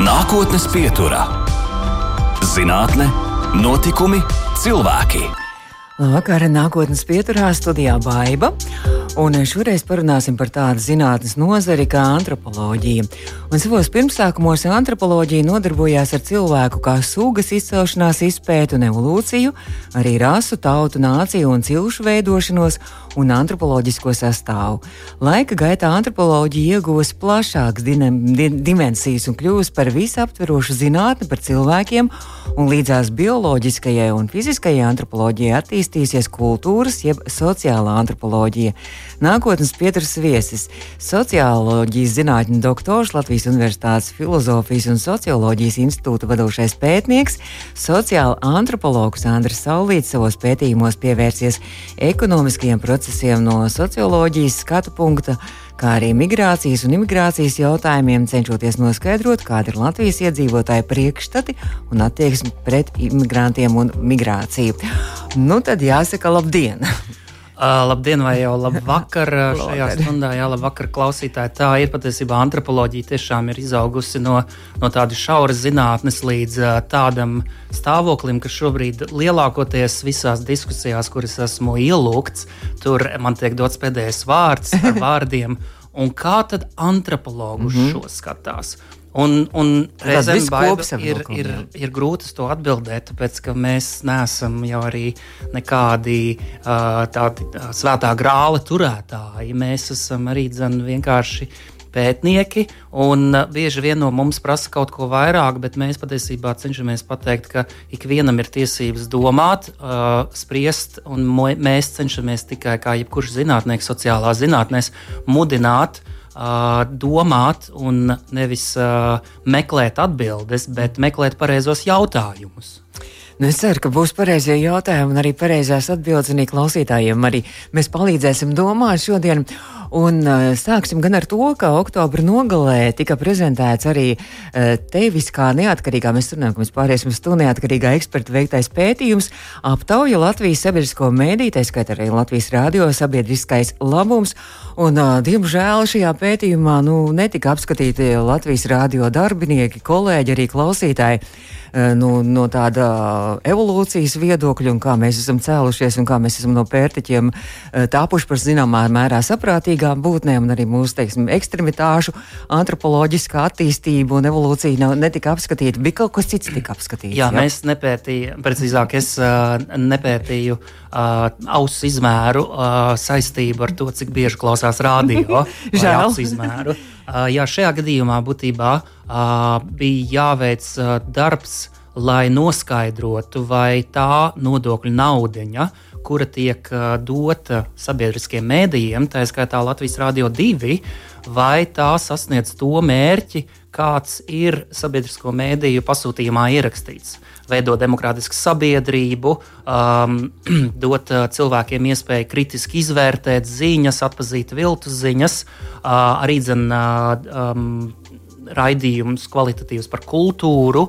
Nākotnes pieturā - zinātne, notikumi, cilvēki. Labvakar, nākotnes pieturā studijā Baiva. Un šoreiz parunāsim par tādu zinātnes nozari kā antropoloģija. Un savos pirmsākumos antropoloģija nodarbojās ar cilvēku kā sugas izcelšanās izpētu un evolūciju, arī rasu, tautu, nāciju un cilšu veidošanos un antropoloģisko sastāvu. Laika gaitā antropoloģija ieguvusi plašākas di dimensijas un kļuvusi par visaptverošu zinātni par cilvēkiem, un līdzās bioloģiskajai un fiziskajai antropoloģijai attīstīsies kultūras jeb sociālā antropoloģija. Nākotnes pieturas viesis - sociāloģijas zinātņu doktors, Latvijas Universitātes filozofijas un socioloģijas institūta vadošais pētnieks, sociāla antropologs Andris Saulīts savos pētījumos pievērsies ekonomiskajiem procesiem no socioloģijas skatu punkta kā arī migrācijas un imigrācijas jautājumiem, cenšoties noskaidrot, kāda ir Latvijas iedzīvotāja priekšstati un attieksme pret imigrantiem un migrāciju. Nu, tad jāsaka, labdien! Uh, labdien, vai jau labvakar šajā stundā, jā, labvakar klausītāji. Tā ir patiesībā antropoloģija tiešām ir izaugusi no, no tādas šauras zinātnes līdz uh, tādam stāvoklim, ka šobrīd lielākoties visās diskusijās, kuras esmu ielūgts, tur man tiek dots pēdējais vārds ar vārdiem. Un kā tad antropologus mm -hmm. šo skatās? Un, un reizēm ir, ir, ir grūti to atbildēt, tāpēc ka mēs neesam jau arī nekādi uh, tādi uh, svētā grāla turētāji. Mēs esam arī dzen, vienkārši pētnieki, un uh, bieži vien no mums prasa kaut ko vairāk, bet mēs patiesībā cenšamies pateikt, ka ikvienam ir tiesības domāt, uh, spriest, un mēs cenšamies tikai kā jebkurš zinātnieks sociālās zinātnēs mudināt uh, domāt un nevis meklēt atbildes, bet meklēt pareizos jautājumus. Nu, es ceru, ka būs pareizie jautājumi un arī pareizās atbildes, klausītājiem arī mēs palīdzēsim domāt šodien. Un uh, sāksim gan ar to, ka oktobra nogalē tika prezentēts arī uh, tevis kā neatkarīgā, mēs runājam, ka mēs pāriesim uz to neatkarīgā eksperta veiktais pētījums, aptauja Latvijas sabiedrisko mēdīju, tā skaitā arī Latvijas radio sabiedriskais labums. Un, uh, diemžēl šajā pētījumā nu, netika apskatīti Latvijas radio darbinieki, kolēģi, arī klausītāji nu, no tāda evolūcijas viedokļa, un kā mēs esam cēlušies, un kā mēs esam no pērtiķiem tapuši par zināmā mērā saprātīgi līdzīgām būtnēm, un arī mūsu teiksim, ekstremitāšu antropoloģiskā attīstība un evolūcija nav, netika apskatīta. Bija kaut kas cits, tika apskatīts. Jā, jā? mēs nepētījām, precīzāk, es uh, nepētīju uh, ausu izmēru uh, saistību ar to, cik bieži klausās radio. Žēl. Uh, jā, šajā gadījumā būtībā uh, bija jāveic uh, darbs, lai noskaidrotu, vai tā nodokļu naudiņa, uh, kura tiek dota sabiedriskiem mēdījiem, tā skaitā Latvijas Rādio 2, vai tā sasniedz to mērķi, kāds ir sabiedrisko mēdīju pasūtījumā ierakstīts. Veidot demokrātisku sabiedrību, um, dot cilvēkiem iespēju kritiski izvērtēt ziņas, atpazīt viltus ziņas, uh, arī dzen, uh, um, raidījumus kvalitatīvus par kultūru,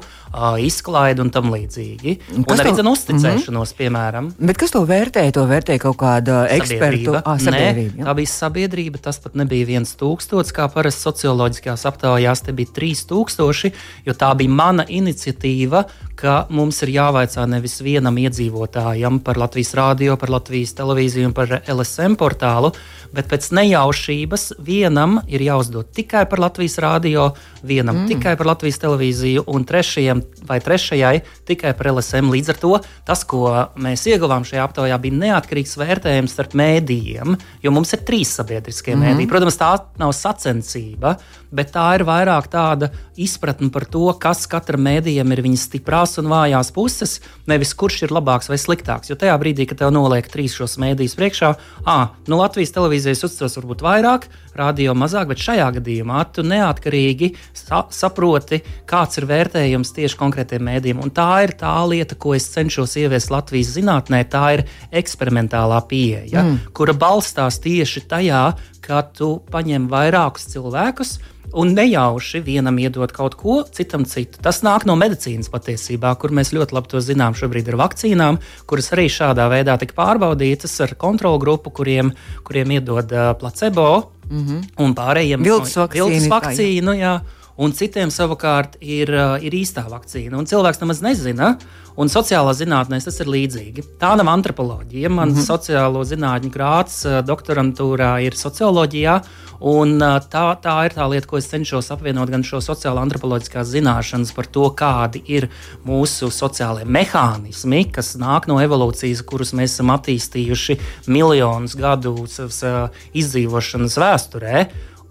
izklaidi un tam līdzīgi. Un kas arī to... uzticēšanos, mm -hmm. piemēram. Bet kas to vērtēja? To vērtēja kaut kāda eksperta ah, sabiedrība. Nē, tā bija sabiedrība. Tas pat nebija viens tūkstots, kā parasti socioloģiskajās aptaujās. Te bija trīs tūkstoši, jo tā bija mana iniciatīva, ka mums ir jāvaicā nevis vienam iedzīvotājam par Latvijas rādio, par Latvijas televīziju un par LSM portālu, bet pēc nejaušības vienam ir jāuzdod tikai par Latvijas rādio, vienam mm. tikai par Latvijas televīziju, un trešajam vai trešajai tikai par LSM. Līdz ar to tas, ko mēs ieguvām šajā aptaujā, bija neatkarīgs vērtējums starp mēdījiem, jo mums ir trīs sabiedriskie mm. mēdīji. Protams, tā nav sacensība, bet tā ir vairāk tāda izpratne par to, kas katram mēdījam ir viņas stiprās un vājās puses, nevis kurš ir labāks vai sliktāks. Jo tajā brīdī, kad tev noliek trīs šos mēdījus priekšā, ah, nu Latvijas televīzijas uztveres varbūt vairāk, radio mazāk, bet šajā gadījumā tu neatkarīgi sa saproti, kāds ir vērtējums tieši konkrētiem mēdījiem. Un tā ir tā lieta, ko es cenšos ieviest Latvijas zinātnē. Tā ir eksperimentālā pieeja, mm. kura balstās tieši tajā, ka tu paņem vairākus cilvēkus. Un nejauši vienam iedot kaut ko, citam citu. Tas nāk no medicīnas patiesībā, kur mēs ļoti labi to zinām. Šobrīd ir vakcīnām, kuras arī šādā veidā tika pārbaudītas ar kontrolu grupu, kuriem, kuriem iedod uh, placebo mm -hmm. un pārējiem viltus vakcīnu. Viltus vakcīnu jā. Un citiem savukārt ir, uh, ir īstā vakcīna. Un cilvēks nemaz nezina, un sociālā zinātnē tas ir līdzīgi. Tā nav antropoloģija. Man mm -hmm. sociālo zinātņu grāts uh, doktorantūrā ir socioloģijā. Un, uh, tā, tā ir tā lieta, ko es cenšos apvienot gan šo sociālo antropoloģiskās zināšanas par to, kādi ir mūsu sociālie mehānismi, kas nāk no evolūcijas, kurus mēs esam attīstījuši miljonus gadu savas izdzīvošanas vēsturē.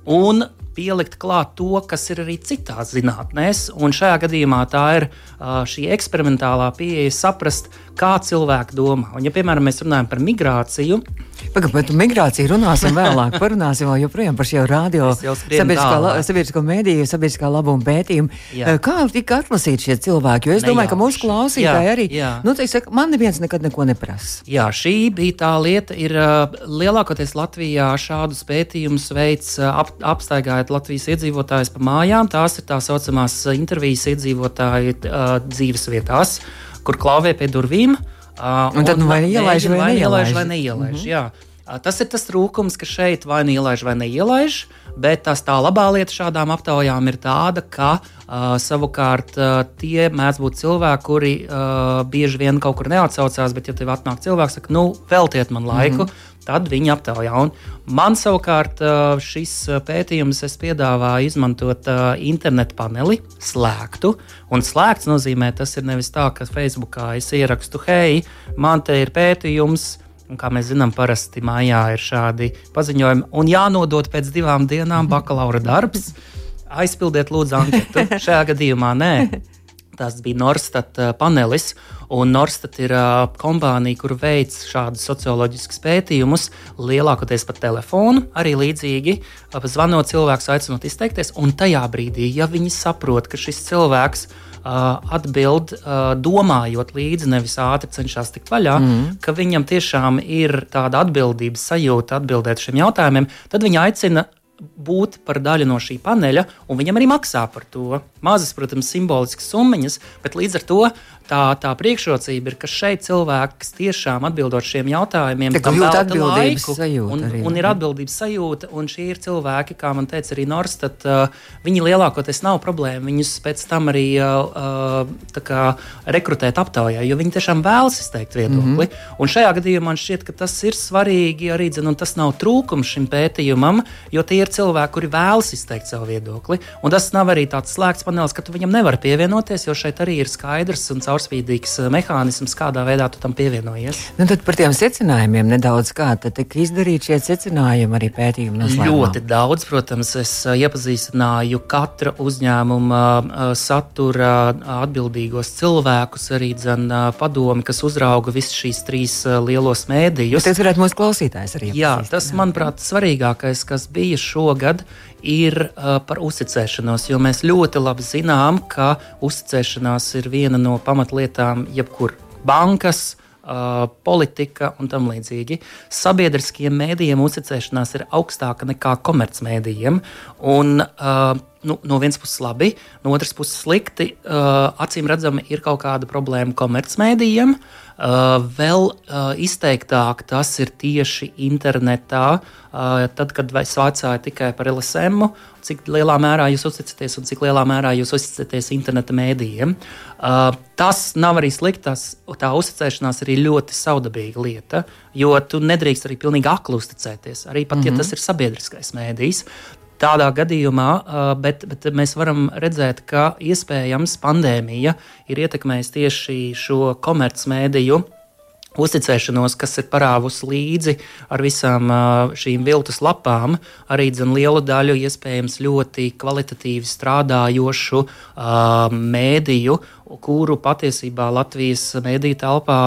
Un pielikt klāt to, kas ir arī citās zinātnēs. Un šajā gadījumā tā ir šī eksperimentālā pieeja saprast, kā cilvēki domā. Un, ja, piemēram, mēs runājam par migrāciju, Pagaidām, par migrāciju runāsim vēlāk. Parunāsim vēl joprojām par šo radio, sabiedriskā, la, sabiedrisko mēdīju, sabiedriskā labuma pētījumu. Jā. Kā tika atlasīti šie cilvēki? Jo es domāju, Nejauši. ka mūsu klausītāji jā, arī, jā. nu, teiks, man neviens nekad neko neprasa. Jā, šī bija tā lieta. Ir lielākoties Latvijā šādus pētījumus veids ap, apstaigājot Latvijas iedzīvotājus pa mājām. Tās ir tā saucamās intervijas iedzīvotāju dzīves vietās, kur klauvē pie durvīm. Uh, un tad nu, vai ielaiž vai, vai neielaiž? Vai neielaiž mm -hmm. Tas ir tas trūkums, ka šeit vai nu ielaiž vai neielaiž, bet tas tā labā lieta šādām aptaujām ir tāda, ka uh, savukārt uh, tie mēdz būt cilvēki, kuri uh, bieži vien kaut kur neatsaucās, bet ja tev atnāk cilvēks, saka, nu, veltiet man laiku. Mm -hmm tad viņi aptaujā. Un man savukārt šis pētījums piedāvā izmantot internetu paneli, slēgtu. Un slēgts nozīmē, tas ir nevis tā, ka Facebookā es ierakstu, hei, man te ir pētījums. Un, kā mēs zinām, parasti mājā ir šādi paziņojumi, un jānodod pēc divām dienām bakalaura darbs. Aizpildiet, lūdzu, anketu. Šajā gadījumā nē. Tas bija Norstat panelis, Un Norstat ir uh, kompānija, kur veic šādus socioloģiskus pētījumus, lielākoties pa telefonu, arī līdzīgi. Uh, zvanot cilvēks, aicinot izteikties, un tajā brīdī, ja viņi saprot, ka šis cilvēks uh, atbild, domājot līdzi, nevis ātri cenšas tikt vaļā, mm. ka viņam tiešām ir tāda atbildības sajūta atbildēt šiem jautājumiem, tad viņi aicina būt par daļu no šī paneļa, un viņam arī maksā par to. Mazas, protams, simboliskas summas, bet līdz ar to tā, tā priekšrocība ir, ka šeit cilvēks tiešām atbildot šiem jautājumiem, tam jūt atbildības laiku, sajūta. Un, arī, un ir atbildības sajūta, un šie ir cilvēki, kā man teica arī Norstat, uh, viņi lielākoties nav problēma. Viņus pēc tam arī uh, uh kā, rekrutēt aptaujā, jo viņi tiešām vēlas izteikt viedokli. Mm -hmm. Un šajā gadījumā man šķiet, ka tas ir svarīgi arī, dzen, un tas nav trūkums šim pētījumam, jo tie ir cilvēki, kuri vēlas izteikt savu viedokli. Un tas nav arī tāds slēgts panelis, ka tu viņam nevari pievienoties, jo šeit arī ir skaidrs un caurspīdīgs eh, mehānisms, kādā veidā tu tam pievienojies. Nu, tad par tiem secinājumiem nedaudz kā tika izdarīti šie secinājumi arī pētījumi noslēgumā. Ļoti daudz, protams, es eh, iepazīstināju katra uzņēmuma eh, satura atbildīgos cilvēkus, arī dzen, padomi, kas uzrauga visus šīs trīs lielos mēdījus. Tas varētu mūsu klausītājs arī. Jā, tas, manuprāt, svarīgākais, kas bija šogad, ir uh, par uzticēšanos, jo mēs ļoti labi zinām, ka uzticēšanās ir viena no pamatlietām jebkur bankas. Uh, politika un tam līdzīgi. Sabiedriskiem mēdījiem uzticēšanās ir augstāka nekā komercmedijiem. Un, uh, nu, no vienas puses labi, no otras puses slikti. Uh, acīm redzami, ir kaut kāda problēma komercmedijiem. Uh, vēl uh, izteiktāk tas ir tieši internetā, uh, tad, kad es vaicāju tikai par LSM, cik lielā mērā jūs uzticaties un cik lielā mērā jūs uzticaties interneta mēdījiem. Tas nav arī slikti. Tas, tā uzticēšanās ir ļoti saudabīga lieta, jo tu nedrīkst arī pilnīgi akli uzticēties. Arī pat, mm -hmm. ja mhm. tas ir sabiedriskais mēdījis. Tādā gadījumā, bet, bet mēs varam redzēt, ka iespējams pandēmija ir ietekmējusi tieši šo komercmediju uzticēšanos, kas ir parāvusi līdzi ar visām šīm viltus lapām, arī dzen, lielu daļu iespējams ļoti kvalitatīvi strādājošu uh, mēdīju, kuru patiesībā Latvijas mēdīju telpā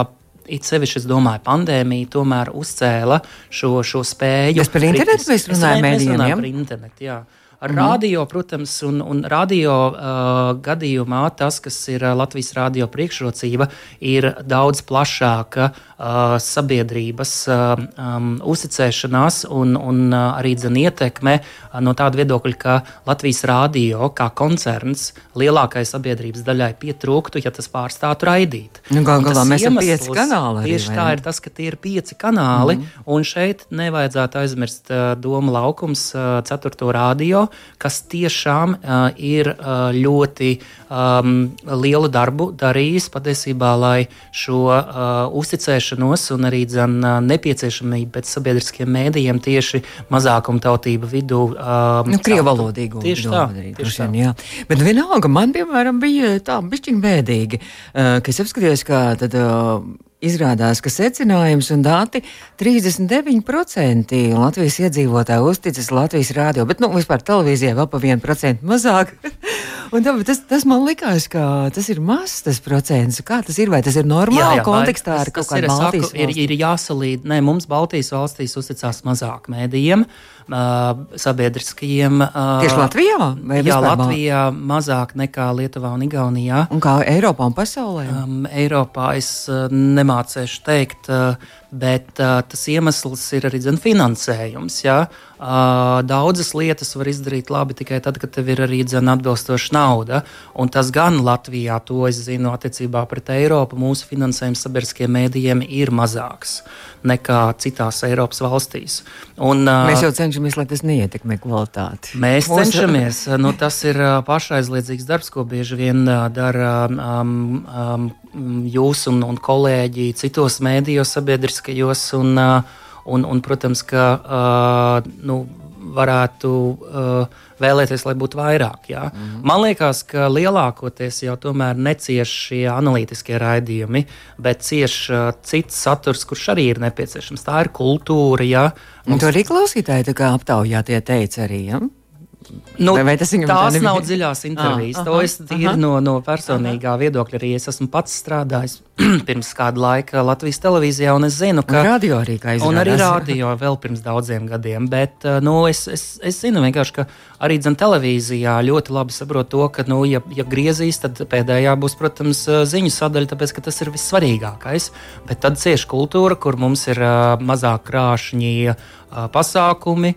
it sevišķi, es domāju, pandēmija tomēr uzcēla šo, šo spēju. Kas par internetu mēs runājam? Mēs runājam par internetu, jā. Ar mm. radio, protams, un, un radio uh, gadījumā tas, kas ir Latvijas radio priekšrocība, ir daudz plašāka sabiedrības um, uzticēšanās un, un arī dzen, ietekme no tāda viedokļa, ka Latvijas radio kā koncerns lielākai sabiedrības daļai pietrūktu, ja tas pārstātu raidīt. Nu, gal galā mēs esam pieci kanāli. Tieši tā ir tas, ka tie ir pieci kanāli, mm. un šeit nevajadzētu aizmirst domu laukums ceturto radio kas tiešām ir ļoti um, lielu darbu darījis patiesībā, lai šo uh, uzticēšanos un arī dzen, nepieciešamību pēc sabiedriskiem mēdījiem tieši mazākumtautību vidū. Um, nu, Krievalodīgu tieši tā. Tieši tā. Jā. Bet vienalga man, piemēram, bija tā bišķiņ bēdīgi, uh, ka es apskatījos, kā tad. Uh, Izrādās, ka secinājums un dati 39% Latvijas iedzīvotāji uzticas Latvijas rādio, bet nu, vispār televīzijai vēl pa 1% mazāk. tā, tas, tas man likās, ka tas ir mazs tas procents. Kā tas ir? Vai tas ir normāli jā, jā, kontekstā ar kaut kādu Baltijas saku, ir, ir jāsalīd. Nē, mums Baltijas valstīs uzticās mazāk mēdījiem. Uh, sabiedriskajiem. Tieši Latvijā? Jā, Latvijā mazāk nekā Lietuvā un Igaunijā. Un kā Eiropā un pasaulē? Um, Eiropā es nemācēšu teikt, bet uh, tas iemesls ir arī zin, finansējums. Ja? Uh, daudzas lietas var izdarīt labi tikai tad, kad tev ir arī zin, atbilstoša nauda. Un tas gan Latvijā, to es zinu, attiecībā pret Eiropu, mūsu finansējums sabiedriskiem mēdījiem ir mazāks nekā citās Eiropas valstīs. Un, mēs jau cenšamies, lai tas neietekmē kvalitāti. Mēs Mūsu... cenšamies. Nu, tas ir pašaizliedzīgs darbs, ko bieži vien dara um, um, jūs un, un kolēģi citos mēdījos, sabiedriskajos. Un, un, un, protams, ka uh, nu, varētu uh, vēlēties, lai būtu vairāk. Jā. Mm -hmm. Man liekas, ka lielākoties jau tomēr necieš šie analītiskie raidījumi, bet cieš uh, cits saturs, kurš arī ir nepieciešams. Tā ir kultūra. Jā. Mums... Un to arī klausītāji aptaujā tie teica arī. Ja? Nu, vai, tas tās nav dziļās intervijas. Ah, aha, to es tīri aha. no, no personīgā aha. viedokļa arī es esmu pats strādājis pirms kāda laika Latvijas televīzijā, un es zinu, ka. Radio arī kā izrādās. Un arī radio vēl pirms daudziem gadiem. Bet eh, nu, es, es, es zinu vienkārši, ka arī dzen, televīzijā ļoti labi saprot to, ka, nu, ja, ja griezīs, tad pēdējā būs, protams, eh, ziņu sadaļa, tāpēc, ka tas ir vissvarīgākais. Bet tad cieši kultūra, kur mums ir uh, mazāk krāšņi pasākumi,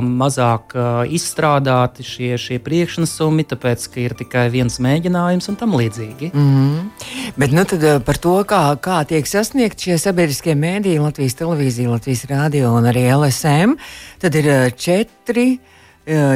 mazāk izstrādāti šie, šie priekšnesumi, tāpēc, ka ir tikai viens mēģinājums un tam līdzīgi. Mm -hmm. Bet nu, par to, kā, kā tiek sasniegt šie sabiedriskie mēdīji, Latvijas televīzija, Latvijas rādio un arī LSM, tad ir četri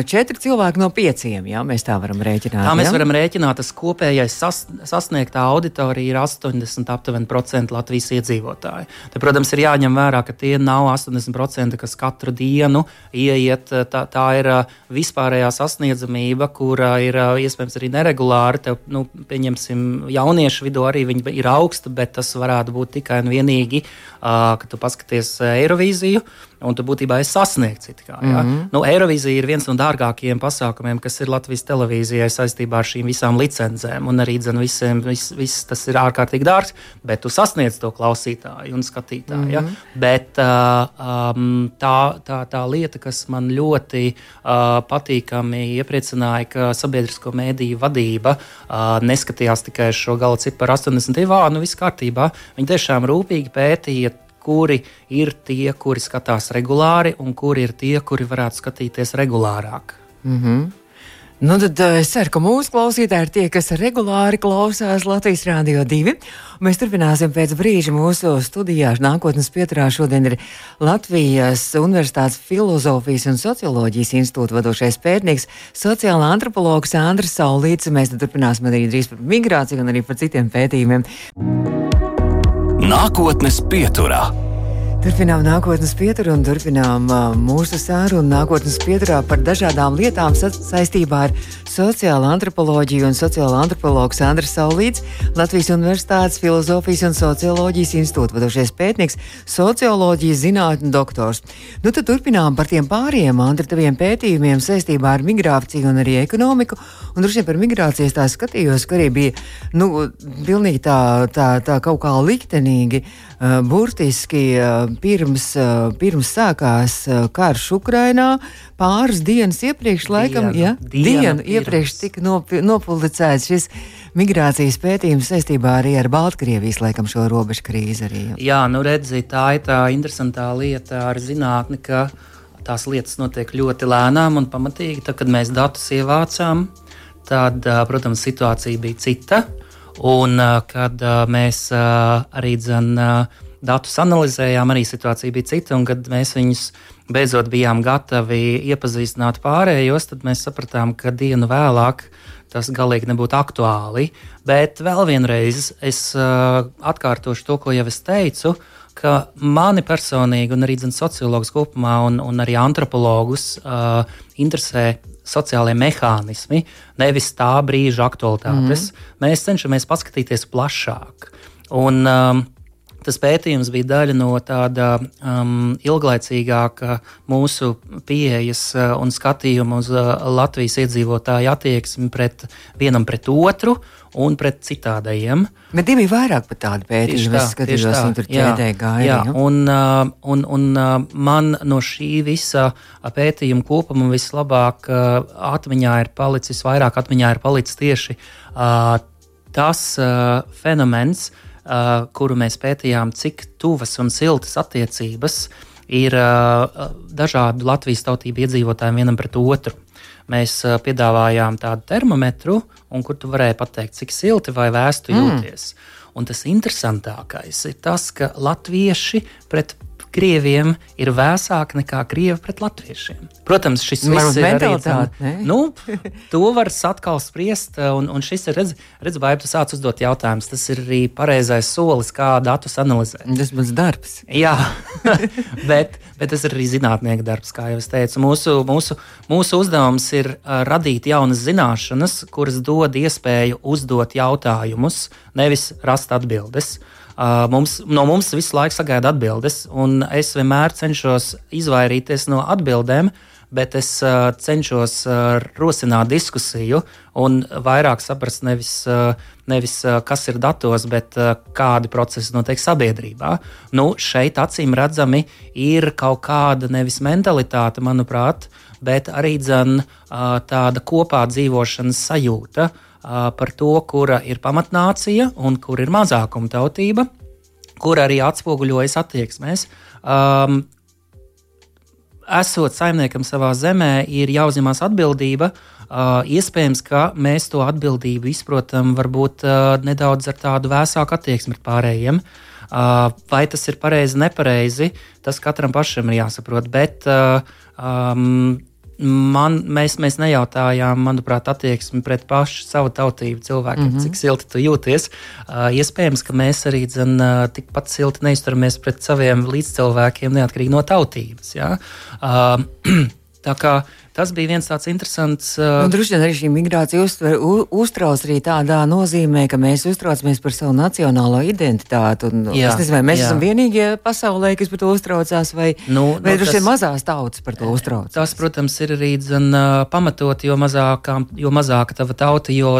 Četri cilvēki no pieciem, jā, mēs tā varam rēķināt. Tā mēs jā? varam rēķināt, tas kopējais sas, sasniegtā auditorija ir 80% Latvijas iedzīvotāji. Te, protams, ir jāņem vērā, ka tie nav 80%, kas katru dienu ieiet. Tā, tā ir vispārējā sasniedzamība, kura ir iespējams arī neregulāra. Tev, nu, pieņemsim, jauniešu vidū arī viņi ir augsta, bet tas varētu būt tikai un vienīgi, uh, kad tu paskaties Eirovīziju un tu būtībā esi sasniegts. Kā, ja? mm -hmm. nu, Eirovīzija ir viens no dārgākajiem pasākumiem, kas ir Latvijas televīzijai saistībā ar šīm visām licencēm. Un arī dzen, visiem, vis, viss tas ir ārkārtīgi dārgs, bet tu sasniedz to klausītāju un skatītāju. Mm -hmm. ja? Mhm. Bet uh, um, tā, tā, tā lieta, kas man ļoti uh, patīkami iepriecināja, ka sabiedrisko mēdīju vadība uh, neskatījās tikai šo gala ciparu 82. nu viss kārtībā. Viņi tiešām rūpīgi pētīja kuri ir tie, kuri skatās regulāri, un kuri ir tie, kuri varētu skatīties regulārāk. Mm -hmm. Nu, tad uh, es ceru, ka mūsu klausītāji ir tie, kas regulāri klausās Latvijas Rādio 2. Mēs turpināsim pēc brīža mūsu studijā. Nākotnes pieturā šodien ir Latvijas Universitātes Filozofijas un Socioloģijas institūta vadošais pētnieks, sociāla antropologs Andris Saulīts. Mēs turpināsim arī drīz par migrāciju un arī par citiem pētījumiem. Nākotnes pieturā. Turpinām nākotnes pieturu un turpinām uh, mūsu sārunu nākotnes pieturā par dažādām lietām sa saistībā ar sociālo antropoloģiju un sociālo antropologu Sandra Saulīts, Latvijas Universitātes Filozofijas un Socioloģijas institūta vadošais pētnieks, socioloģijas zinātņu doktors. Nu, tad turpinām par tiem pāriem Andra taviem pētījumiem saistībā ar migrāciju un arī ekonomiku. Un droši vien par migrācijas tā skatījos, ka arī bija nu, pilnīgi tā, tā, tā kaut kā liktenīgi, uh, burtiski. Uh, pirms, eh, pirms sākās eh, karš Ukrainā, pāris dienas iepriekš, laikam, dienu, ja, dienu, dienu iepriekš tika nopublicēts šis migrācijas pētījums saistībā arī ar Baltkrievijas, laikam, šo robežu krīzi. Arī, ja. Jā, nu redzi, tā ir tā interesantā lieta ar zinātni, ka tās lietas notiek ļoti lēnām un pamatīgi. Tad, kad mēs datus ievācām, tad, eh, protams, situācija bija cita. Un kad mēs arī dzen, datus analizējām, arī situācija bija cita. Un, kad mēs viņus beidzot bijām gatavi iepazīstināt pārējos, tad mēs sapratām, ka dienu vēlāk tas galīgi nebūtu aktuāli. Bet vēl vienreiz es uh, atkārtošu to, ko jau es teicu. Ka mani personīgi, un arī sociologus kopumā, un, un arī antropologus uh, interesē sociālajie mehānismi, nevis tā brīža aktualitātes. Mm. Mēs cenšamies paskatīties plašāk. Un, um, Tas pētījums bija daļa no tāda um, ilglaicīgāka mūsu pieejas uh, un skatījuma uz uh, Latvijas iedzīvotāju attieksmi pret vienam pret otru un pret citādajiem. Bet divi vairāk par tādu pētījumu. Es skatījos, tā, tur ķēdē gāja. Jā. Un, uh, un, un uh, man no šī visa pētījuma kopuma vislabāk uh, atmiņā ir palicis, vairāk atmiņā ir palicis tieši tas fenomens, uh, uh, kuru mēs pētījām, cik tuvas un siltas attiecības ir uh, dažādu Latvijas tautību iedzīvotājiem vienam pret otru. Mēs uh, piedāvājām tādu termometru, kur tu varēji pateikt, cik silti vai vēstu mm. jūties. Un tas interesantākais ir tas, ka latvieši pret krieviem ir vēsāka nekā krievi pret latviešiem. Protams, šis viss ir tāds. Nu, to var atkal spriest, un, un šis ir, redz, redz vai tu sāc uzdot jautājumus. Tas ir arī pareizais solis, kā datus analizēt. Tas ir mans darbs. Jā, bet, bet tas ir arī zinātnieka darbs, kā jau es teicu. Mūsu, mūsu, mūsu uzdevums ir uh, radīt jaunas zināšanas, kuras dod iespēju uzdot jautājumus, nevis rast atbildes. Uh, mums, no mums visu laiku sagaida atbildes, un es vienmēr cenšos izvairīties no atbildēm, bet es uh, cenšos uh, rosināt diskusiju un vairāk saprast nevis, nevis kas ir datos, bet kādi procesi notiek sabiedrībā. Nu, šeit acīm redzami ir kaut kāda nevis mentalitāte, manuprāt, bet arī dzen, tāda kopā dzīvošanas sajūta. Par to, kura ir pamatnācija un kur ir mazākuma tautība, kur arī atspoguļojas attieksmēs. Um, esot saimniekam savā zemē, ir jāuzņemas atbildība. Uh, iespējams, ka mēs to atbildību izprotam varbūt uh, nedaudz ar tādu vēsāku attieksmi pret pārējiem. Uh, vai tas ir pareizi, nepareizi, tas katram pašam ir jāsaprot. Bet um, Man, mēs, mēs nejautājām, manuprāt, attieksmi pret pašu savu tautību cilvēkiem, mm -hmm. cik silti tu jūties. Uh, iespējams, ka mēs arī dzen, uh, tikpat silti neizturamies pret saviem līdzcilvēkiem, neatkarīgi no tautības. Ja? Uh, tā kā Tas bija viens tāds interesants. Uh... Droši vien arī šī migrācija uztver, u, uztrauc arī tādā nozīmē, ka mēs uztraucamies par savu nacionālo identitāti. Un, jā, es nezinu, vai mēs jā. esam vienīgie pasaulē, kas par to uztraucās, vai, nu, vai nu, droši vien mazās tautas par to uztraucās. Tas, protams, ir arī dzen, pamatot, jo, mazākā, jo mazāka tava tauta, jo,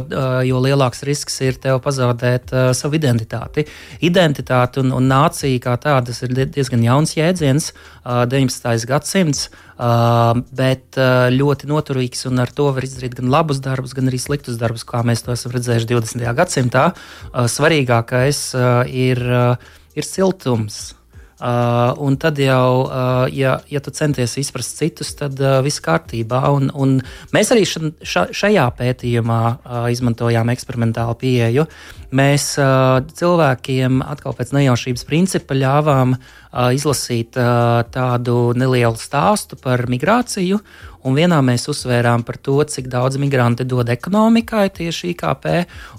jo lielāks risks ir tev pazaudēt uh, savu identitāti. Identitāte un, un nācija kā tādas ir diezgan jauns jēdziens, uh, 19. gadsimts. Uh, bet uh, ļoti noturīgs un ar to var izdarīt gan labus darbus, gan arī sliktus darbus, kā mēs to esam redzējuši 20. gadsimtā. Uh, svarīgākais uh, ir, uh, ir siltums. Uh, un tad jau, uh, ja, ja tu centies izprast citus, tad uh, viss kārtībā. Un, un mēs arī ša, ša, šajā pētījumā uh, izmantojām eksperimentālu pieeju. Mēs uh, cilvēkiem atkal pēc nejaušības principa ļāvām uh, izlasīt uh, tādu nelielu stāstu par migrāciju. Un vienā mēs uzsvērām par to, cik daudz migranti dod ekonomikai, tieši IKP,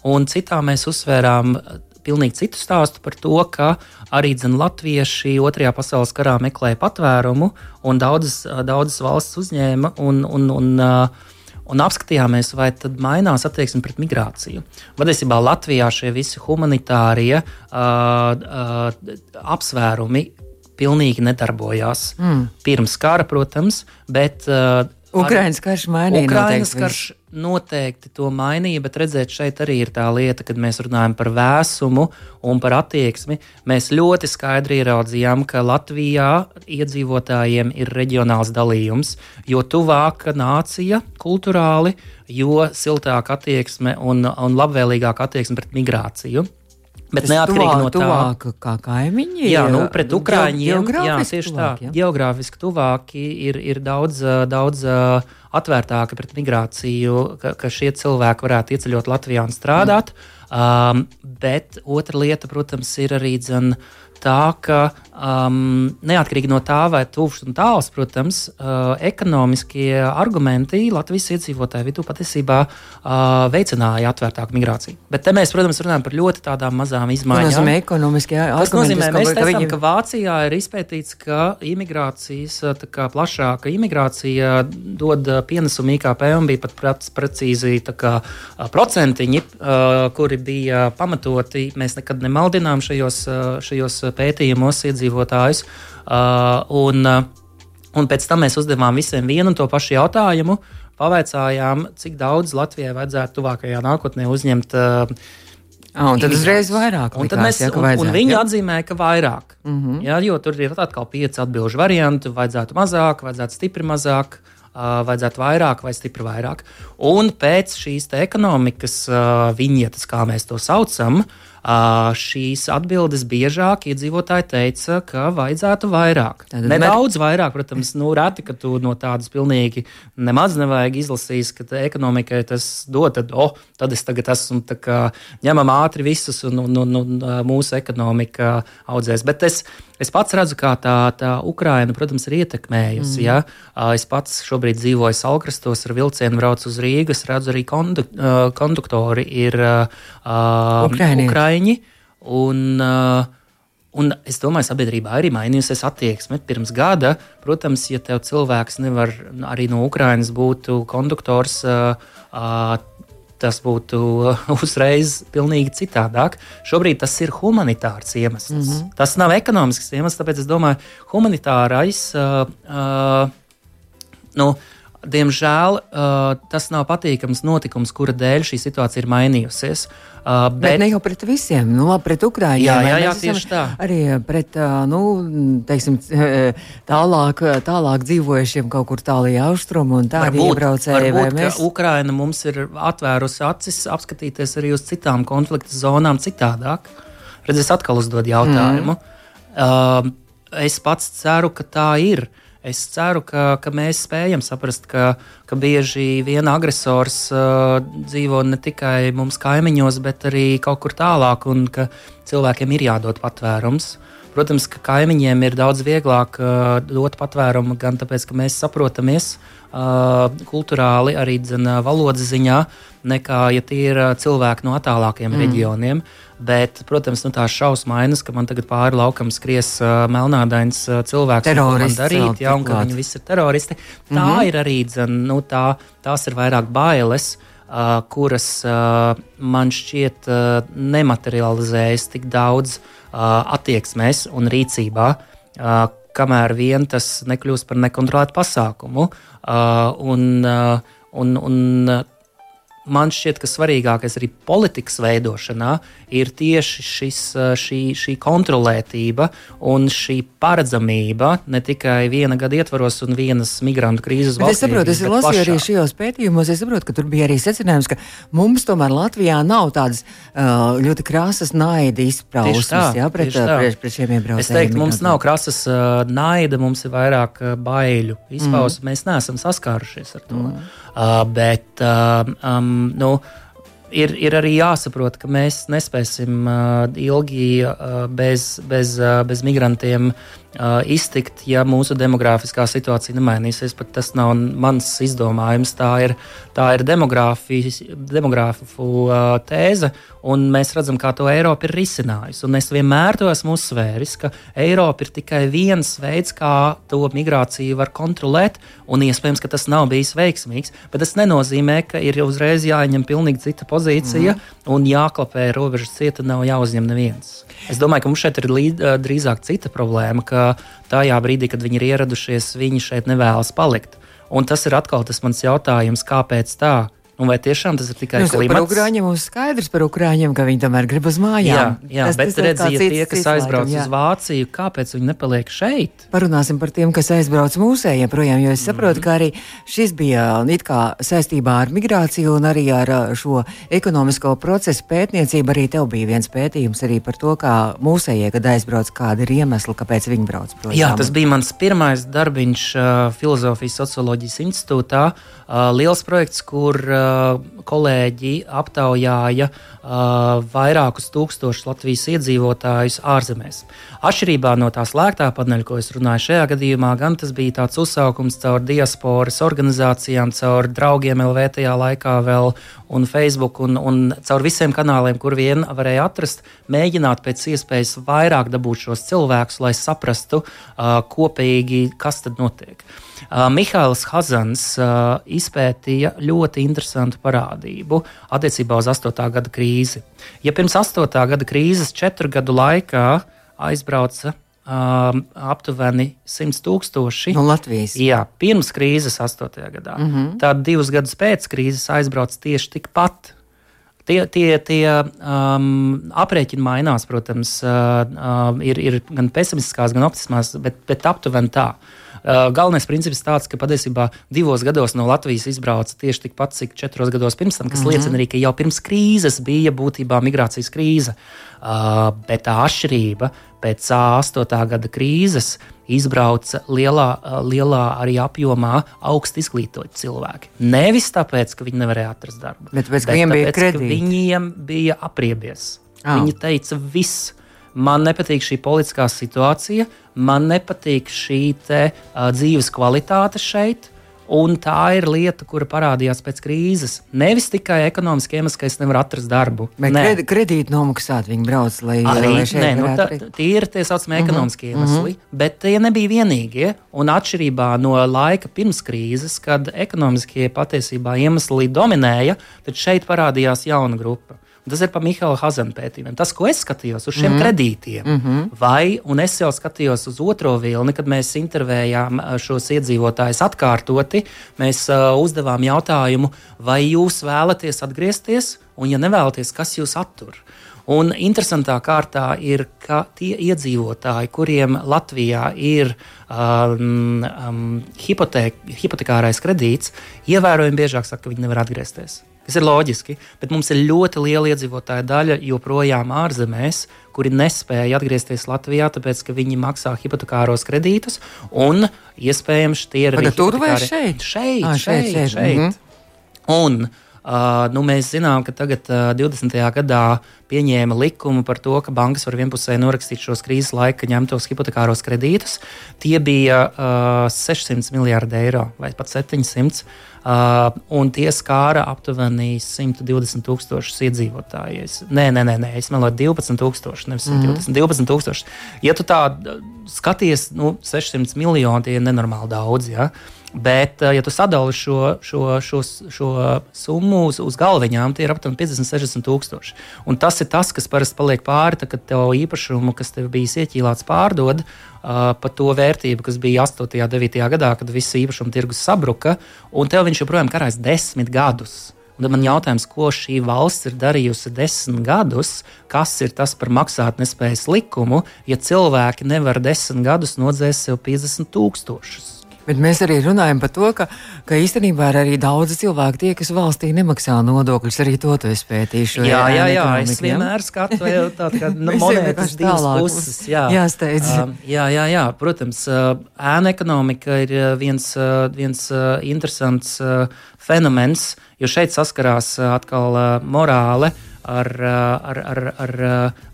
un citā mēs uzsvērām pilnīgi citu stāstu par to, ka arī dzen, latvieši otrajā pasaules karā meklēja patvērumu, un daudzas, daudzas valsts uzņēma un, un, un, un apskatījāmies, vai tad mainās attieksme pret migrāciju. Patiesībā Latvijā šie visi humanitārie uh, uh, apsvērumi pilnīgi nedarbojās. Mm. Pirms kara, protams, bet uh, Ukraiņas karš mainīja. Ukraiņas karš noteikti to mainīja, bet redzēt, šeit arī ir tā lieta, kad mēs runājam par vēsumu un par attieksmi. Mēs ļoti skaidri ieraudzījām, ka Latvijā iedzīvotājiem ir reģionāls dalījums, jo tuvāka nācija kultūrāli, jo siltāka attieksme un, un labvēlīgāka attieksme pret migrāciju. Bet neatkarīgi no tā, tuvāk, kā kaimiņi. Jā, nu, pret Ukrāņiem jā, tieši tuvāk, tā. Jā. Geogrāfiski tuvāki ir, ir daudz, daudz atvērtāki pret migrāciju, ka, ka šie cilvēki varētu ieceļot Latvijā un strādāt. Mm. Um, bet otra lieta, protams, ir arī dzen, tā, ka um, neatkarīgi no tā, vai tuvs un tāls, protams, uh, ekonomiskie argumenti Latvijas iedzīvotāju vidū patiesībā uh, veicināja atvērtāku migrāciju. Bet te mēs, protams, runājam par ļoti tādām mazām izmaiņām. Tas nozīmē, ekonomiski, jā, tas nozīmē, mēs teicām, viņi... ka Vācijā ir izpētīts, ka imigrācijas, kā plašāka imigrācija dod pienesumu IKP un bija pat precīzi kā, procentiņi, kuri bija pamatoti. Mēs nekad nemaldinām šajos, šajos pētījumos iedzīvotājus. Un, un pēc tam mēs uzdevām visiem vienu un to pašu jautājumu. Pavaicājām, cik daudz Latvijai vajadzētu tuvākajā nākotnē uzņemt uh, Ah, un tad uzreiz vairāk. Un, likās, mēs, jā, un, un viņi jā? atzīmēja, ka vairāk. Mm -hmm. jā, jo tur ir atkal pieci atbildžu varianti. Vajadzētu mazāk, vajadzētu stipri mazāk, uh, vajadzētu vairāk vai stipri vairāk. Un pēc šīs ekonomikas uh, viņietas, kā mēs to saucam, uh, šīs atbildes biežāk iedzīvotāji teica, ka vajadzētu vairāk. Tad Nedaudz vairāk, protams, nu, reti, ka tu no tādas pilnīgi nemaz nevajag izlasīt, ka ekonomikai tas dod, tad, oh, tad es tagad esmu ņemam ātri visus un, un, un, un mūsu ekonomika audzēs. Bet es, Es pats redzu, kā tā, tā Ukraina, protams, ir ietekmējusi. Mm. Ja? Es pats šobrīd dzīvoju Salkrastos, ar vilcienu braucu uz Rīgas, redzu arī kondu, konduktori ir uh, Ukraiņi. Un, uh, Un es domāju, sabiedrībā arī mainījusies attieksme. Pirms gada, protams, ja tev cilvēks nevar arī no Ukrainas būt konduktors, uh, uh, tas būtu uzreiz pilnīgi citādāk. Šobrīd tas ir humanitārs iemesls. Mm -hmm. Tas nav ekonomisks iemesls, tāpēc es domāju, humanitārais. Uh, uh, nu, Diemžēl uh, tas nav patīkams notikums, kura dēļ šī situācija ir mainījusies. Uh, bet... bet ne jau pret visiem, nu, pret Ukrāņiem. Jā, jā, jā tieši tā. Arī pret uh, nu, teiksim, tālāk, tālāk dzīvojušiem kaut kur tālākajā austrumā un tādu iebraucēju. Mēs... Ukraina mums ir atvērusi acis apskatīties arī uz citām konflikta zonām citādāk. Redz, es atkal uzdodu jautājumu. Mm. Uh, es pats ceru, ka tā ir. Uh, Es ceru, ka, ka mēs spējam saprast, ka, ka bieži vien agresors uh, dzīvo ne tikai mums kaimiņos, bet arī kaut kur tālāk, un ka cilvēkiem ir jādod patvērums. Protams, ka kaimiņiem ir daudz vieglāk uh, dot patvērumu gan tāpēc, ka mēs saprotamies uh, kultūrāli, arī dzen, valodas ziņā, nekā ja tie ir cilvēki no attālākiem mm. reģioniem. Bet, protams, nu, tās šausmainas, ka man tagad pāri laukam skries uh, melnādains uh, cilvēks, kas darīt, jā, un ka viņi visi ir teroristi. Tā mm -hmm. ir arī, dzen, nu, tā, tās ir vairāk bailes. Uh, kuras uh, man šķiet uh, nematerializējas tik daudz uh, attieksmēs un rīcībā, uh, kamēr vien tas nekļūst par nekontrolētu pasākumu. Uh, un, uh, un, un man šķiet, ka svarīgākais arī politikas veidošanā ir tieši šis, šī, šī kontrolētība un šī paredzamība ne tikai viena gada ietvaros un vienas migrantu krīzes valstī. Es saprotu, es lasīju arī šajos pētījumos, es saprotu, ka tur bija arī secinājums, ka mums tomēr Latvijā nav tādas ļoti krāsas naida izpausmes jā, pret, pret, pret šiem iebraucējiem. Es teiktu, mums nav krāsas naida, mums ir vairāk baiļu izpausmes, mm. mēs neesam saskārušies ar to. Mm. Uh, bet uh, um, nu, ir, ir arī jāsaprot, ka mēs nespēsim uh, ilgi uh, bez, bez, uh, bez migrantiem iztikt, ja mūsu demogrāfiskā situācija nemainīsies. Pat tas nav mans izdomājums, tā ir, tā ir demogrāfu uh, tēze, un mēs redzam, kā to Eiropa ir risinājusi. Un es vienmēr to esmu uzsvēris, ka Eiropa ir tikai viens veids, kā to migrāciju var kontrolēt, un iespējams, ka tas nav bijis veiksmīgs. Bet tas nenozīmē, ka ir uzreiz jāņem pilnīgi cita pozīcija mm. un jāklapē robežas cieta, nav jāuzņem neviens. Es domāju, ka mums šeit ir līd, drīzāk cita problēma, ka tajā brīdī, kad viņi ir ieradušies, viņi šeit nevēlas palikt. Un tas ir atkal tas mans jautājums, kāpēc tā? Un vai tiešām tas ir tikai nu, klimats? Par ukrāņiem mums skaidrs par ukrāņiem, ka viņi tomēr grib uz mājām. Jā, jā tas, bet redziet, ja tie, kas aizbrauc uz Vāciju, kāpēc viņi nepaliek šeit? Parunāsim par tiem, kas aizbrauc mūsējiem projām, jo es saprotu, mm. ka arī šis bija it kā saistībā ar migrāciju un arī ar šo ekonomisko procesu pētniecību. Arī tev bija viens pētījums arī par to, kā mūsējie, kad aizbrauc, kāda ir iemesla, kāpēc viņi brauc projām. Jā, tas bija mans pirmais darbiņš uh, Filozofijas socioloģijas institūtā. Uh, liels projekts, kur uh, kolēģi aptaujāja uh, vairākus tūkstošus Latvijas iedzīvotājus ārzemēs. Atšķirībā no tā slēgtā paneļa, ko es runāju šajā gadījumā, gan tas bija tāds uzsaukums caur diasporas organizācijām, caur draugiem LV tajā laikā vēl un Facebook un, un caur visiem kanāliem, kur vien varēja atrast, mēģināt pēc iespējas vairāk dabūt šos cilvēkus, lai saprastu uh, kopīgi, kas tad notiek. Uh, Mihāls Hazans uh, izpētīja ļoti interesantu parādību attiecībā uz 8. gada krīzi. Ja pirms 8. gada krīzes četru gadu laikā aizbrauca um, aptuveni 100 tūkstoši no Latvijas. Jā, pirms krīzes 8. gadā. Mm -hmm. Tad divus gadus pēc krīzes aizbrauc tieši tikpat. Tie, tie, tie um, aprēķini mainās, protams, uh, uh, ir, ir gan pesimistiskās, gan optimistiskās, bet, bet aptuveni tā. Uh, Uh, galvenais princips ir tāds, ka patiesībā divos gados no Latvijas izbrauca tieši tikpat, cik četros gados pirms tam, kas mm -hmm. liecina arī, ka jau pirms krīzes bija būtībā migrācijas krīze. Uh, bet tā atšķirība pēc 8. gada krīzes izbrauca lielā, lielā arī apjomā augstu izglītoti cilvēki. Nevis tāpēc, ka viņi nevarēja atrast darbu, bet, bet, bet tāpēc, ka viņiem bija apriebies. Oh. Viņi teica, viss man nepatīk šī politiskā situācija, man nepatīk šī te, uh, dzīves kvalitāte šeit. Un tā ir lieta, kura parādījās pēc krīzes. Nevis tikai ekonomiski iemesls, ka es nevaru atrast darbu. Bet kred, kredīti nomaksāt, viņi brauc, lai arī nē, nu, tā, tie ir tie saucamie mhm, ekonomiskie uh -huh, iemesli, uh -huh. bet tie nebija vienīgie. Un atšķirībā no laika pirms krīzes, kad ekonomiskie patiesībā iemesli dominēja, tad šeit parādījās jauna grupa. Tas ir par Mihaila Hazana pētījumiem. Tas, ko es skatījos uz šiem mm -hmm. kredītiem, mm -hmm. vai, un es jau skatījos uz otro vilni, kad mēs intervējām šos iedzīvotājus atkārtoti, mēs uh, uzdevām jautājumu, vai jūs vēlaties atgriezties, un, ja nevēlaties, kas jūs attur. Un interesantā kārtā ir, ka tie iedzīvotāji, kuriem Latvijā ir um, um, hipotek, hipotekārais kredīts, ievērojami biežāk saka, ka viņi nevar atgriezties. Tas ir loģiski, bet mums ir ļoti liela iedzīvotāja daļa joprojām ārzemēs, kuri nespēja atgriezties Latvijā, tāpēc ka viņi maksā hipotekāros kredītus, un iespējams tie ir arī tur vai šeit? Šeit, à, šeit, šeit. šeit. Mm -hmm. Un Uh, nu, mēs zinām, ka tagad, uh, 20. gadā, pieņēma likumu par to, ka bankas var vienpusēji norakstīt šos krīzes laika ņemtos hipotekāros kredītus. Tie bija uh, 600 miljardi eiro vai pat 700. Uh, un tie skāra aptuveni 120 tūkstošus iedzīvotāju. Nē, nē, nē, nē es meloju 12 tūkstoši, nevis 120, mm -hmm. 12 tūkstoši. Ja tu tā skaties, nu, 600 miljoni tie ir nenormāli daudz. Ja? Bet, ja tu sadali šo, šo, šo, šo summu uz, uz galviņām, tie ir aptuveni 50, 60 tūkstoši. Un tas ir tas, kas parasti paliek pāri, tad, kad tev īpašumu, kas tev bijis ieķīlāts, pārdod uh, par to vērtību, kas bija 8. un 9. gadā, kad viss īpašuma tirgus sabruka, un tev viņš joprojām karājas desmit gadus. Un tad man jautājums, ko šī valsts ir darījusi desmit gadus, kas ir tas par maksātnespējas likumu, ja cilvēki nevar desmit gadus nodzēst sev 50 tūkstošus. Bet mēs arī runājam par to, ka, ka īstenībā ir arī daudzi cilvēki, tie, kas valstī nemaksā nodokļus. Arī to tu esi pētījis. Jā, jā, jā, es vienmēr skatu tādu kā nu, monētas divas puses. Jā, jāsteidz. Um, jā, jā, jā, protams, uh, ēna ekonomika ir uh, viens, uh, viens interesants fenomens, jo šeit saskarās atkal morāle ar, ar, ar, ar,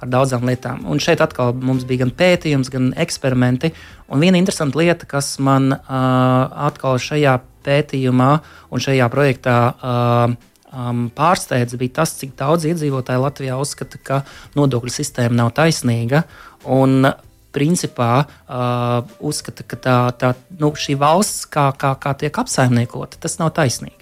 ar daudzām lietām. Un šeit atkal mums bija gan pētījums, gan eksperimenti. Un viena interesanta lieta, kas man atkal šajā pētījumā un šajā projektā um, pārsteidz, bija tas, cik daudz iedzīvotāji Latvijā uzskata, ka nodokļu sistēma nav taisnīga. Un, principā uh, uzskata, ka tā, tā, nu, šī valsts, kā, kā, kā tiek apsaimniekota, tas nav taisnīgi.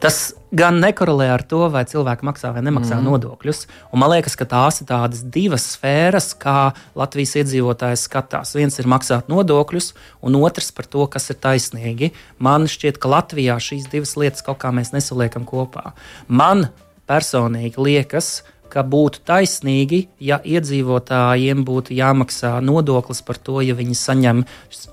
Tas gan nekorelē ar to, vai cilvēki maksā vai nemaksā mm. nodokļus. Un man liekas, ka tās ir tādas divas sfēras, kā Latvijas iedzīvotājs skatās. Viens ir maksāt nodokļus, un otrs par to, kas ir taisnīgi. Man šķiet, ka Latvijā šīs divas lietas kaut kā mēs nesaliekam kopā. Man personīgi liekas, ka būtu taisnīgi, ja iedzīvotājiem būtu jāmaksā nodoklis par to, ja viņi saņem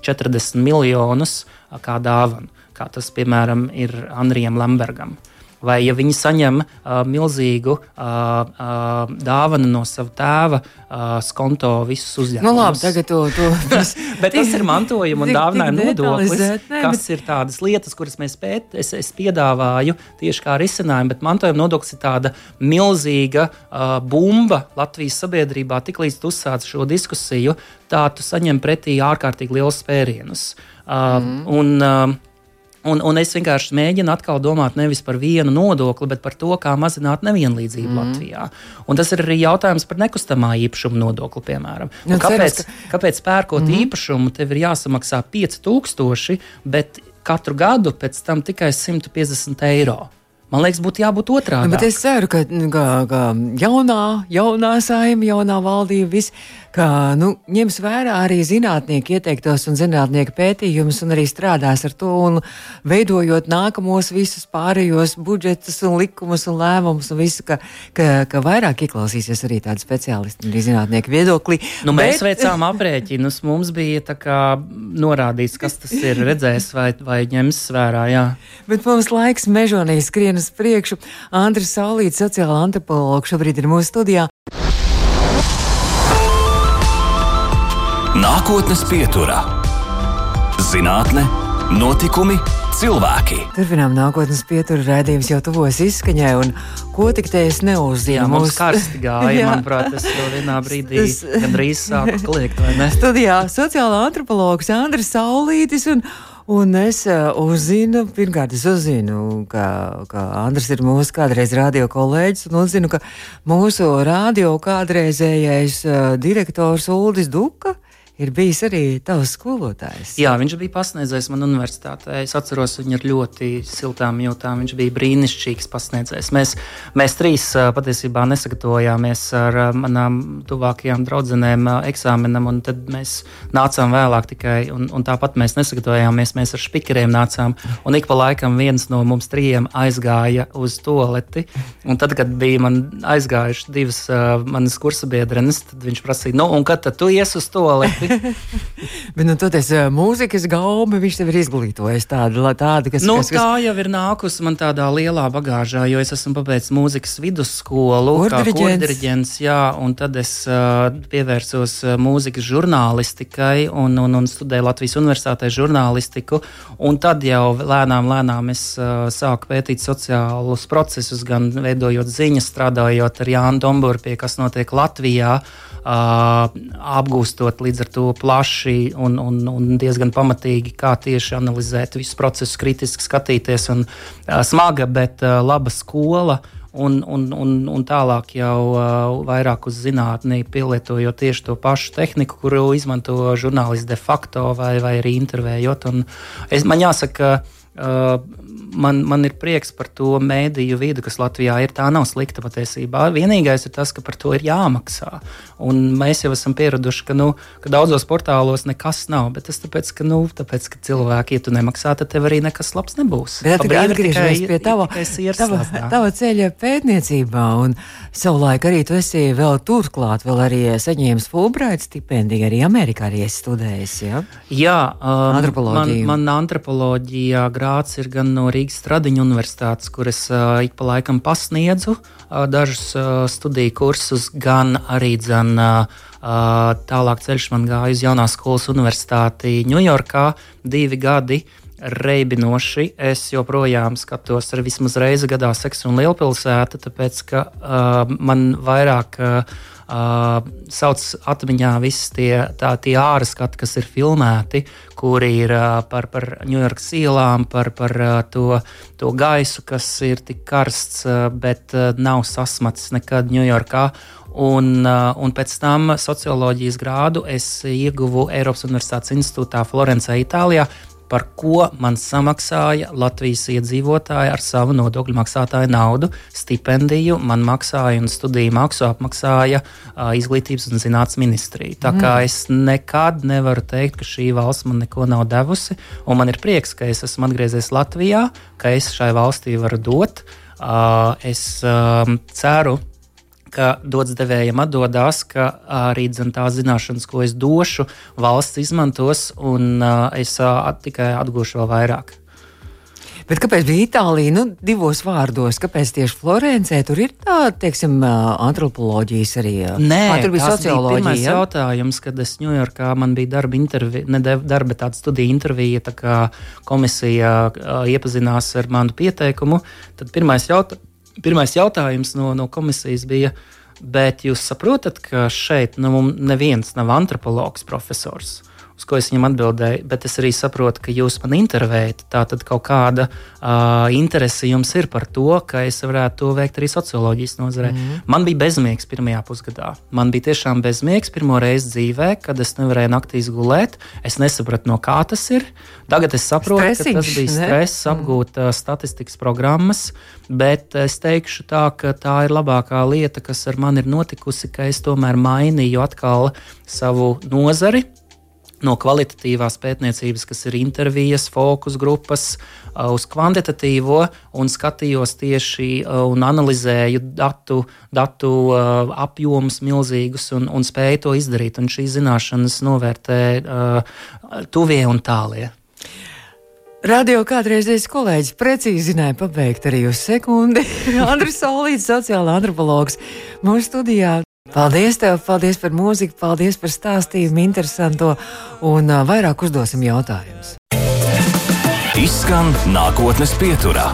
40 miljonus kā dāvanu kā tas, piemēram, ir Andrijam Lambergam. Vai ja viņi saņem uh, milzīgu uh, uh, dāvanu no sava tēva, uh, skonto visus uzņēmumus. Nu, labi, tagad to, to tas, bet tas ir mantojuma un dāvinājuma nodoklis, ne, kas bet... ir tādas lietas, kuras mēs pēt, es, es piedāvāju tieši kā risinājumu, bet mantojuma nodoklis ir tāda milzīga uh, bumba Latvijas sabiedrībā. Tiklīdz tu uzsāc šo diskusiju, tā tu saņem pretī ārkārtīgi liels spērienus. Uh, mm. un, uh, Un, un es vienkārši mēģinu atkal domāt nevis par vienu nodokli, bet par to, kā mazināt nevienlīdzību mm. Latvijā. Un tas ir arī jautājums par nekustamā īpašuma nodokli, piemēram. Nu, kāpēc, ceras, ka... kāpēc pērkot mm. īpašumu, tev ir jāsamaksā 5000, bet katru gadu pēc tam tikai 150 eiro? Man liekas, būtu jābūt otrādi. Bet es ceru, ka, ka, ka jaunā, jaunā saima, jaunā valdība, viss ka nu, ņems vērā arī zinātnieku ieteiktos un zinātnieku pētījumus un arī strādās ar to un veidojot nākamos visus pārējos budžetus un likumus un lēmumus un visu, ka, ka, ka vairāk ieklausīsies arī tādi speciālisti un arī zinātnieku viedoklī. Nu, Bet... Mēs veicām aprēķinus, mums bija kā, norādīts, kas tas ir redzējis vai, vai ņems vērā. Jā. Bet mums laiks mežonī skrien uz priekšu. Andris Saulīts, sociāla antropologs, šobrīd ir mūsu studijā. Nākotnes pieturā - zinātne, notikumi, cilvēki. Turpinām nākotnes pieturā redzējums jau tuvos izskaņai, un ko tik te es neuzzinu. Jā, mums karsti gāja, manuprāt, tas jau vienā brīdī gandrīz sāka kliegt, vai ne? Studijā sociāla antropologs Andris Saulītis. Un, Un es uh, uzzinu, pirmkārt, es uzzinu, ka, ka Andris ir mūsu kādreiz radio kolēģis, un uzzinu, ka mūsu radio kādreizējais uh, direktors Uldis Duka ir bijis arī tavs skolotājs. Jā, viņš bija pasniedzējis man universitātē. Es atceros viņu ar ļoti siltām jūtām. Viņš bija brīnišķīgs pasniedzējs. Mēs, mēs trīs patiesībā nesagatavojāmies ar manām tuvākajām draudzenēm eksāmenam, un tad mēs nācām vēlāk tikai, un, un tāpat mēs nesagatavojāmies. Mēs ar špikeriem nācām, un ik pa laikam viens no mums trījiem aizgāja uz toaleti. Un tad, kad bija man aizgājuši divas uh, manas kursabiedrenes, tad viņš prasīja, nu, un kad tu ies uz toaleti? Bet, nu, toties, mūzikas gaumi viņš tev ir izglītojis tādu, tādu kas, nu, kas, kas... Tā jau ir nākusi man tādā lielā bagāžā, jo es esmu pabeidzis mūzikas vidusskolu, kā kordiriģents, jā, un tad es uh, pievērsos mūzikas žurnālistikai un, un, un studēju Latvijas universitātē žurnālistiku, un tad jau lēnām, lēnām es uh, sāku pētīt sociālus procesus, gan veidojot ziņas, strādājot ar Jānu Domburu pie kas notiek Latvijā, uh, apgūstot līdz ar to plaši un, un, un diezgan pamatīgi, kā tieši analizēt visus procesus, kritiski skatīties. Un, uh, smaga, bet uh, laba skola. Un, un, un, un tālāk jau uh, vairāk uz zinātnī pielietojot tieši to pašu tehniku, kuru izmanto žurnālisti de facto vai, vai arī intervējot. Un es, man jāsaka, uh, man, man ir prieks par to mēdīju vidi, kas Latvijā ir. Tā nav slikta patiesībā. Vienīgais ir tas, ka par to ir jāmaksā. Un mēs jau esam pieraduši, ka, nu, ka daudzos portālos nekas nav. Bet tas tāpēc, ka, nu, tāpēc, ka cilvēki, ja tu nemaksā, tad tev arī nekas labs nebūs. Bet atgriežamies pie tava, tava, tava ceļa pētniecībā. Un savulaik arī tu esi vēl turklāt, vēl arī saņēmis Fulbright stipendiju, arī Amerikā arī esi studējis. Ja? Jā, um, antropoloģija. Man, man antropoloģijā grāts ir gan no Rīgas Stradiņa universitātes, kur es uh, ik pa laikam pasniedzu uh, dažus uh, studiju kursus, gan arī dzen, uh, tālāk ceļš man gāja uz Jaunās skolas universitāti Ņujorkā divi gadi. Reibinoši es joprojām skatos ar vismaz reizi gadā seksu un lielpilsētu, tāpēc ka uh, man vairāk uh, Uh, sauc atmiņā visi tie, tā, tie ārskati, kas ir filmēti, kuri ir uh, par, par Ņujorkas ielām, par, par uh, to, to gaisu, kas ir tik karsts, uh, bet uh, nav sasmacis nekad Ņujorkā. Un, un pēc tam socioloģijas grādu es ieguvu Eiropas Universitātes institūtā Florencē, Itālijā, par ko man samaksāja Latvijas iedzīvotāji ar savu nodokļu maksātāju naudu. Stipendiju man maksāja un studiju maksu apmaksāja uh, Izglītības un zinātnes ministrija. Tā kā mm. es nekad nevaru teikt, ka šī valsts man neko nav devusi, un man ir prieks, ka es esmu atgriezies Latvijā, ka es šai valstī varu dot. Uh, es um, ceru, ka dots devējiem atdodas, ka arī tās zināšanas, ko es došu, valsts izmantos, un uh, es uh, tikai atgūšu vēl vairāk. Bet kāpēc bija Itālija? Nu, divos vārdos, kāpēc tieši Florencē tur ir tāda, teiksim, antropoloģijas arī? Nē, à, tur bija socioloģija. Tas bija jautājums, kad es Ņujorkā man bija darba intervija, ne darba tāda studija intervija, tā kā komisija iepazinās ar manu pieteikumu. Tad pirmais, jaut, pirmais jautājums no, no komisijas bija, bet jūs saprotat, ka šeit nu, neviens nav antropologs profesors uz ko es viņam atbildēju, bet es arī saprotu, ka jūs man intervējat. Tā tad kaut kāda uh, interese jums ir par to, ka es varētu to veikt arī socioloģijas nozarē. Mm. Man bija bezmiegs pirmajā pusgadā. Man bija tiešām bezmiegs pirmo reizi dzīvē, kad es nevarēju naktīs gulēt. Es nesapratu, no kā tas ir. Tagad es saprotu, Stresiņš, ka tas bija stress, ne? apgūt uh, statistikas programmas, bet es teikšu tā, ka tā ir labākā lieta, kas ar mani ir notikusi, ka es tomēr mainīju atkal savu nozari no kvalitatīvās pētniecības, kas ir intervijas, fokus grupas, uh, uz kvantitatīvo, un skatījos tieši uh, un analizēju datu, datu uh, apjomus milzīgus un, un spēju to izdarīt. Un šīs zināšanas novērtē tuvie un tālie. Radio kādreizējais kolēģis precīzi zināja pabeigt arī uz sekundi. Andris Solīts, sociāla antropologs, mūsu studijā Paldies tev, paldies par mūziku, paldies par stāstījumu, interesanto un uh, vairāk uzdosim jautājumus. Izskan nākotnes pieturā.